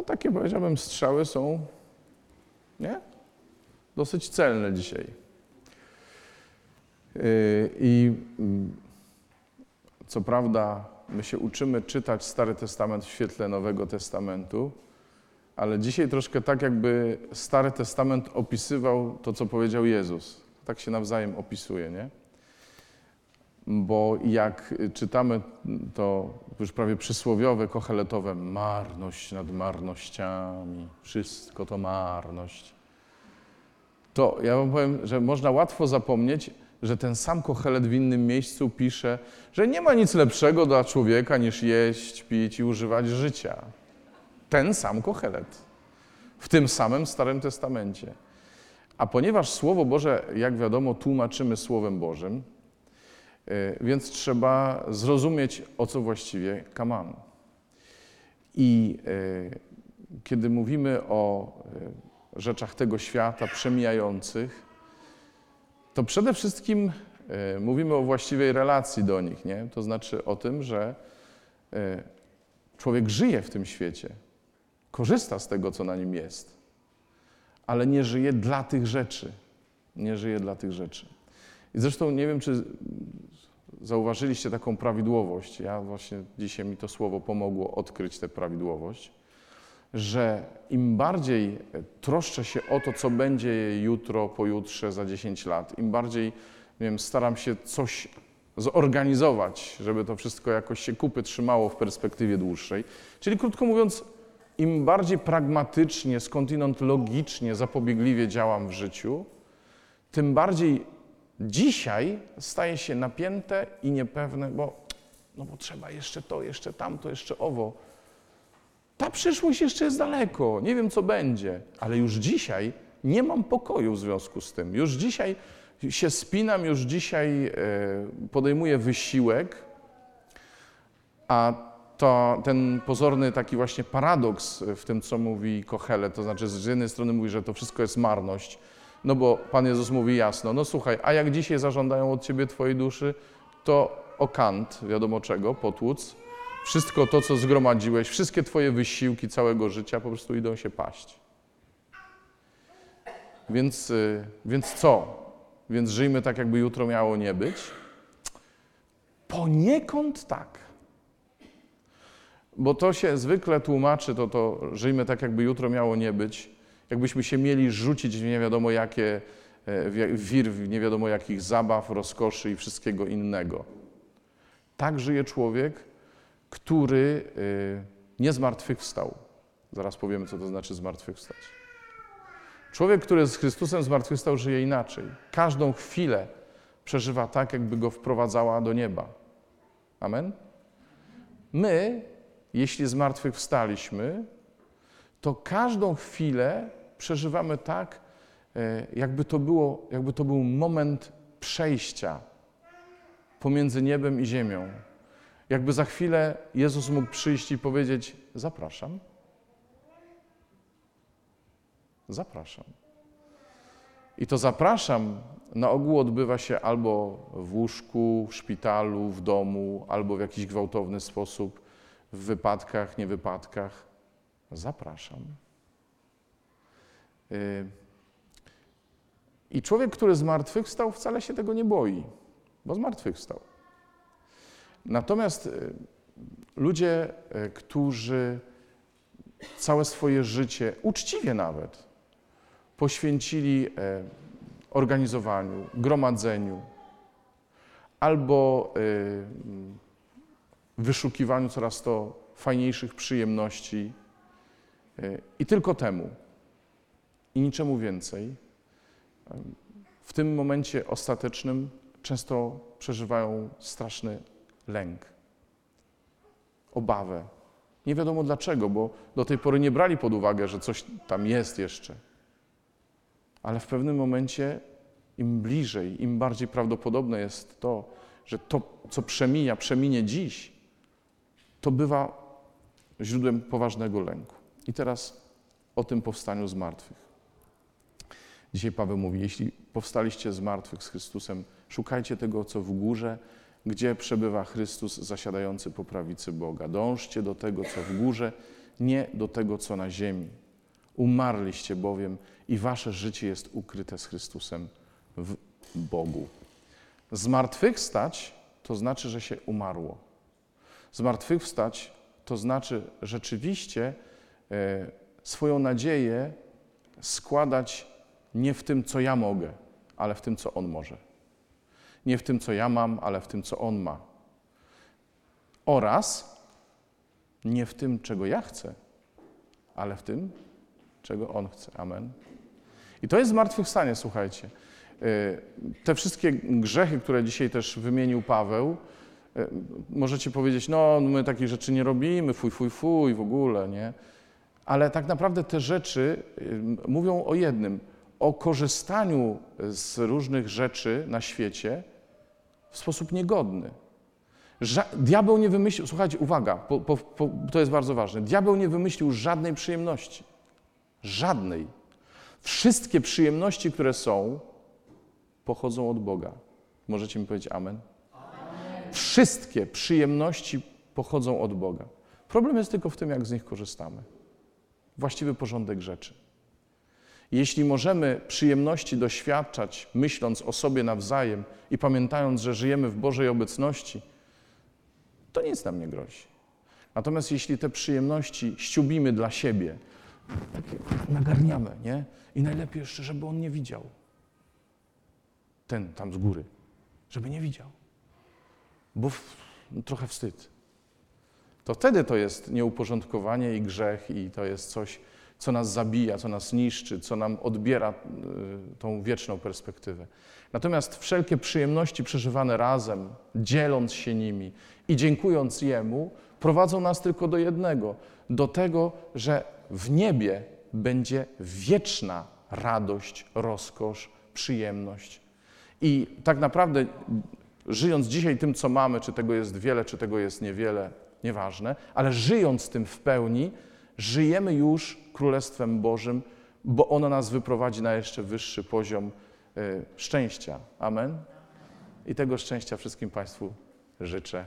no takie powiedziałbym strzały są, nie? Dosyć celne dzisiaj. Yy, I mm, co prawda my się uczymy czytać Stary Testament w świetle Nowego Testamentu, ale dzisiaj troszkę tak, jakby Stary Testament opisywał to, co powiedział Jezus. Tak się nawzajem opisuje, nie? Bo jak czytamy to już prawie przysłowiowe, kocheletowe, marność nad marnościami, wszystko to marność, to ja wam powiem, że można łatwo zapomnieć, że ten sam Kochelet w innym miejscu pisze, że nie ma nic lepszego dla człowieka niż jeść, pić i używać życia. Ten sam Kochelet. W tym samym Starym Testamencie. A ponieważ Słowo Boże, jak wiadomo, tłumaczymy Słowem Bożym, więc trzeba zrozumieć, o co właściwie kaman. I y, kiedy mówimy o y, rzeczach tego świata przemijających, to przede wszystkim mówimy o właściwej relacji do nich, nie? To znaczy o tym, że człowiek żyje w tym świecie, korzysta z tego, co na nim jest, ale nie żyje dla tych rzeczy. Nie żyje dla tych rzeczy. I zresztą nie wiem, czy zauważyliście taką prawidłowość. Ja właśnie dzisiaj mi to słowo pomogło odkryć tę prawidłowość, że im bardziej troszczę się o to, co będzie jutro, pojutrze, za 10 lat, im bardziej nie wiem, staram się coś zorganizować, żeby to wszystko jakoś się kupy trzymało w perspektywie dłuższej. Czyli krótko mówiąc, im bardziej pragmatycznie, skądinąd logicznie, zapobiegliwie działam w życiu, tym bardziej dzisiaj staje się napięte i niepewne, bo, no bo trzeba jeszcze to, jeszcze tamto, jeszcze owo. Ta przyszłość jeszcze jest daleko, nie wiem co będzie, ale już dzisiaj nie mam pokoju w związku z tym. Już dzisiaj się spinam, już dzisiaj e, podejmuję wysiłek, a to ten pozorny taki właśnie paradoks w tym, co mówi Kochele, to znaczy z jednej strony mówi, że to wszystko jest marność, no bo Pan Jezus mówi jasno, no słuchaj, a jak dzisiaj zażądają od Ciebie Twojej duszy, to o kant, wiadomo czego, potłuc, wszystko to, co zgromadziłeś, wszystkie Twoje wysiłki całego życia po prostu idą się paść. Więc, y, więc co? Więc żyjmy tak, jakby jutro miało nie być? Poniekąd tak. Bo to się zwykle tłumaczy, to, to żyjmy tak, jakby jutro miało nie być, jakbyśmy się mieli rzucić w nie wiadomo jakie, e, wir w nie wiadomo jakich zabaw, rozkoszy i wszystkiego innego. Tak żyje człowiek, który e, nie zmartwychwstał. Zaraz powiemy, co to znaczy zmartwychwstać. Człowiek, który z Chrystusem zmartwychwstał, żyje inaczej. Każdą chwilę przeżywa tak, jakby go wprowadzała do nieba. Amen? My jeśli zmartwychwstaliśmy, to każdą chwilę przeżywamy tak, e, jakby to, było, jakby to był moment przejścia pomiędzy niebem i ziemią. Jakby za chwilę Jezus mógł przyjść i powiedzieć: Zapraszam. Zapraszam. I to zapraszam na ogół odbywa się albo w łóżku, w szpitalu, w domu, albo w jakiś gwałtowny sposób w wypadkach, niewypadkach, zapraszam. Y, I człowiek, który zmartwychwstał, wcale się tego nie boi, bo zmartwychwstał. Natomiast y, ludzie, y, którzy całe swoje życie, uczciwie nawet, poświęcili organizowaniu, gromadzeniu albo wyszukiwaniu coraz to fajniejszych przyjemności i tylko temu i niczemu więcej, w tym momencie ostatecznym często przeżywają straszny lęk, obawę. Nie wiadomo dlaczego, bo do tej pory nie brali pod uwagę, że coś tam jest jeszcze. Ale w pewnym momencie, im bliżej, im bardziej prawdopodobne jest to, że to, co przemija, przeminie dziś, to bywa źródłem poważnego lęku. I teraz o tym powstaniu z martwych. Dzisiaj Paweł mówi: Jeśli powstaliście z martwych z Chrystusem, szukajcie tego, co w górze, gdzie przebywa Chrystus zasiadający po prawicy Boga. Dążcie do tego, co w górze, nie do tego, co na ziemi. Umarliście bowiem i wasze życie jest ukryte z Chrystusem w Bogu. Zmartwychwstać to znaczy, że się umarło. Zmartwychwstać to znaczy rzeczywiście e, swoją nadzieję składać nie w tym, co ja mogę, ale w tym, co On może. Nie w tym, co ja mam, ale w tym, co On ma. Oraz nie w tym, czego ja chcę, ale w tym, czego On chce. Amen. I to jest zmartwychwstanie, słuchajcie. Y, Te wszystkie grzechy, które dzisiaj też wymienił Paweł, y, możecie powiedzieć, no my takich rzeczy nie robimy, fuj, fuj, fuj, w ogóle, nie? Ale tak naprawdę te rzeczy y, mówią o jednym, o korzystaniu z różnych rzeczy na świecie w sposób niegodny. Ża diabeł nie wymyślił, słuchajcie, uwaga, po, po, po, to jest bardzo ważne. Diabeł nie wymyślił żadnej przyjemności. Żadnej. Wszystkie przyjemności, które są, pochodzą od Boga. Możecie mi powiedzieć amen? amen? Wszystkie przyjemności pochodzą od Boga. Problem jest tylko w tym, jak z nich korzystamy. Właściwy porządek rzeczy. Jeśli możemy przyjemności doświadczać, myśląc o sobie nawzajem i pamiętając, że żyjemy w Bożej obecności, to nic nam nie grozi. Natomiast jeśli te przyjemności ściubimy dla siebie, takie nagarniamy, nie? I najlepiej jeszcze, żeby on nie widział. Ten tam z góry, żeby nie widział. Bo w, no, trochę wstyd. To wtedy to jest nieuporządkowanie i grzech, i to jest coś, co nas zabija, co nas niszczy, co nam odbiera y, tą wieczną perspektywę. Natomiast wszelkie przyjemności przeżywane razem, dzieląc się nimi i dziękując Jemu, prowadzą nas tylko do jednego do tego, że w niebie będzie wieczna radość, rozkosz, przyjemność. I tak naprawdę, żyjąc dzisiaj tym, co mamy, czy tego jest wiele, czy tego jest niewiele, nieważne, ale żyjąc tym w pełni, żyjemy już Królestwem Bożym, bo ono nas wyprowadzi na jeszcze wyższy poziom y, szczęścia. Amen. I tego szczęścia wszystkim Państwu życzę.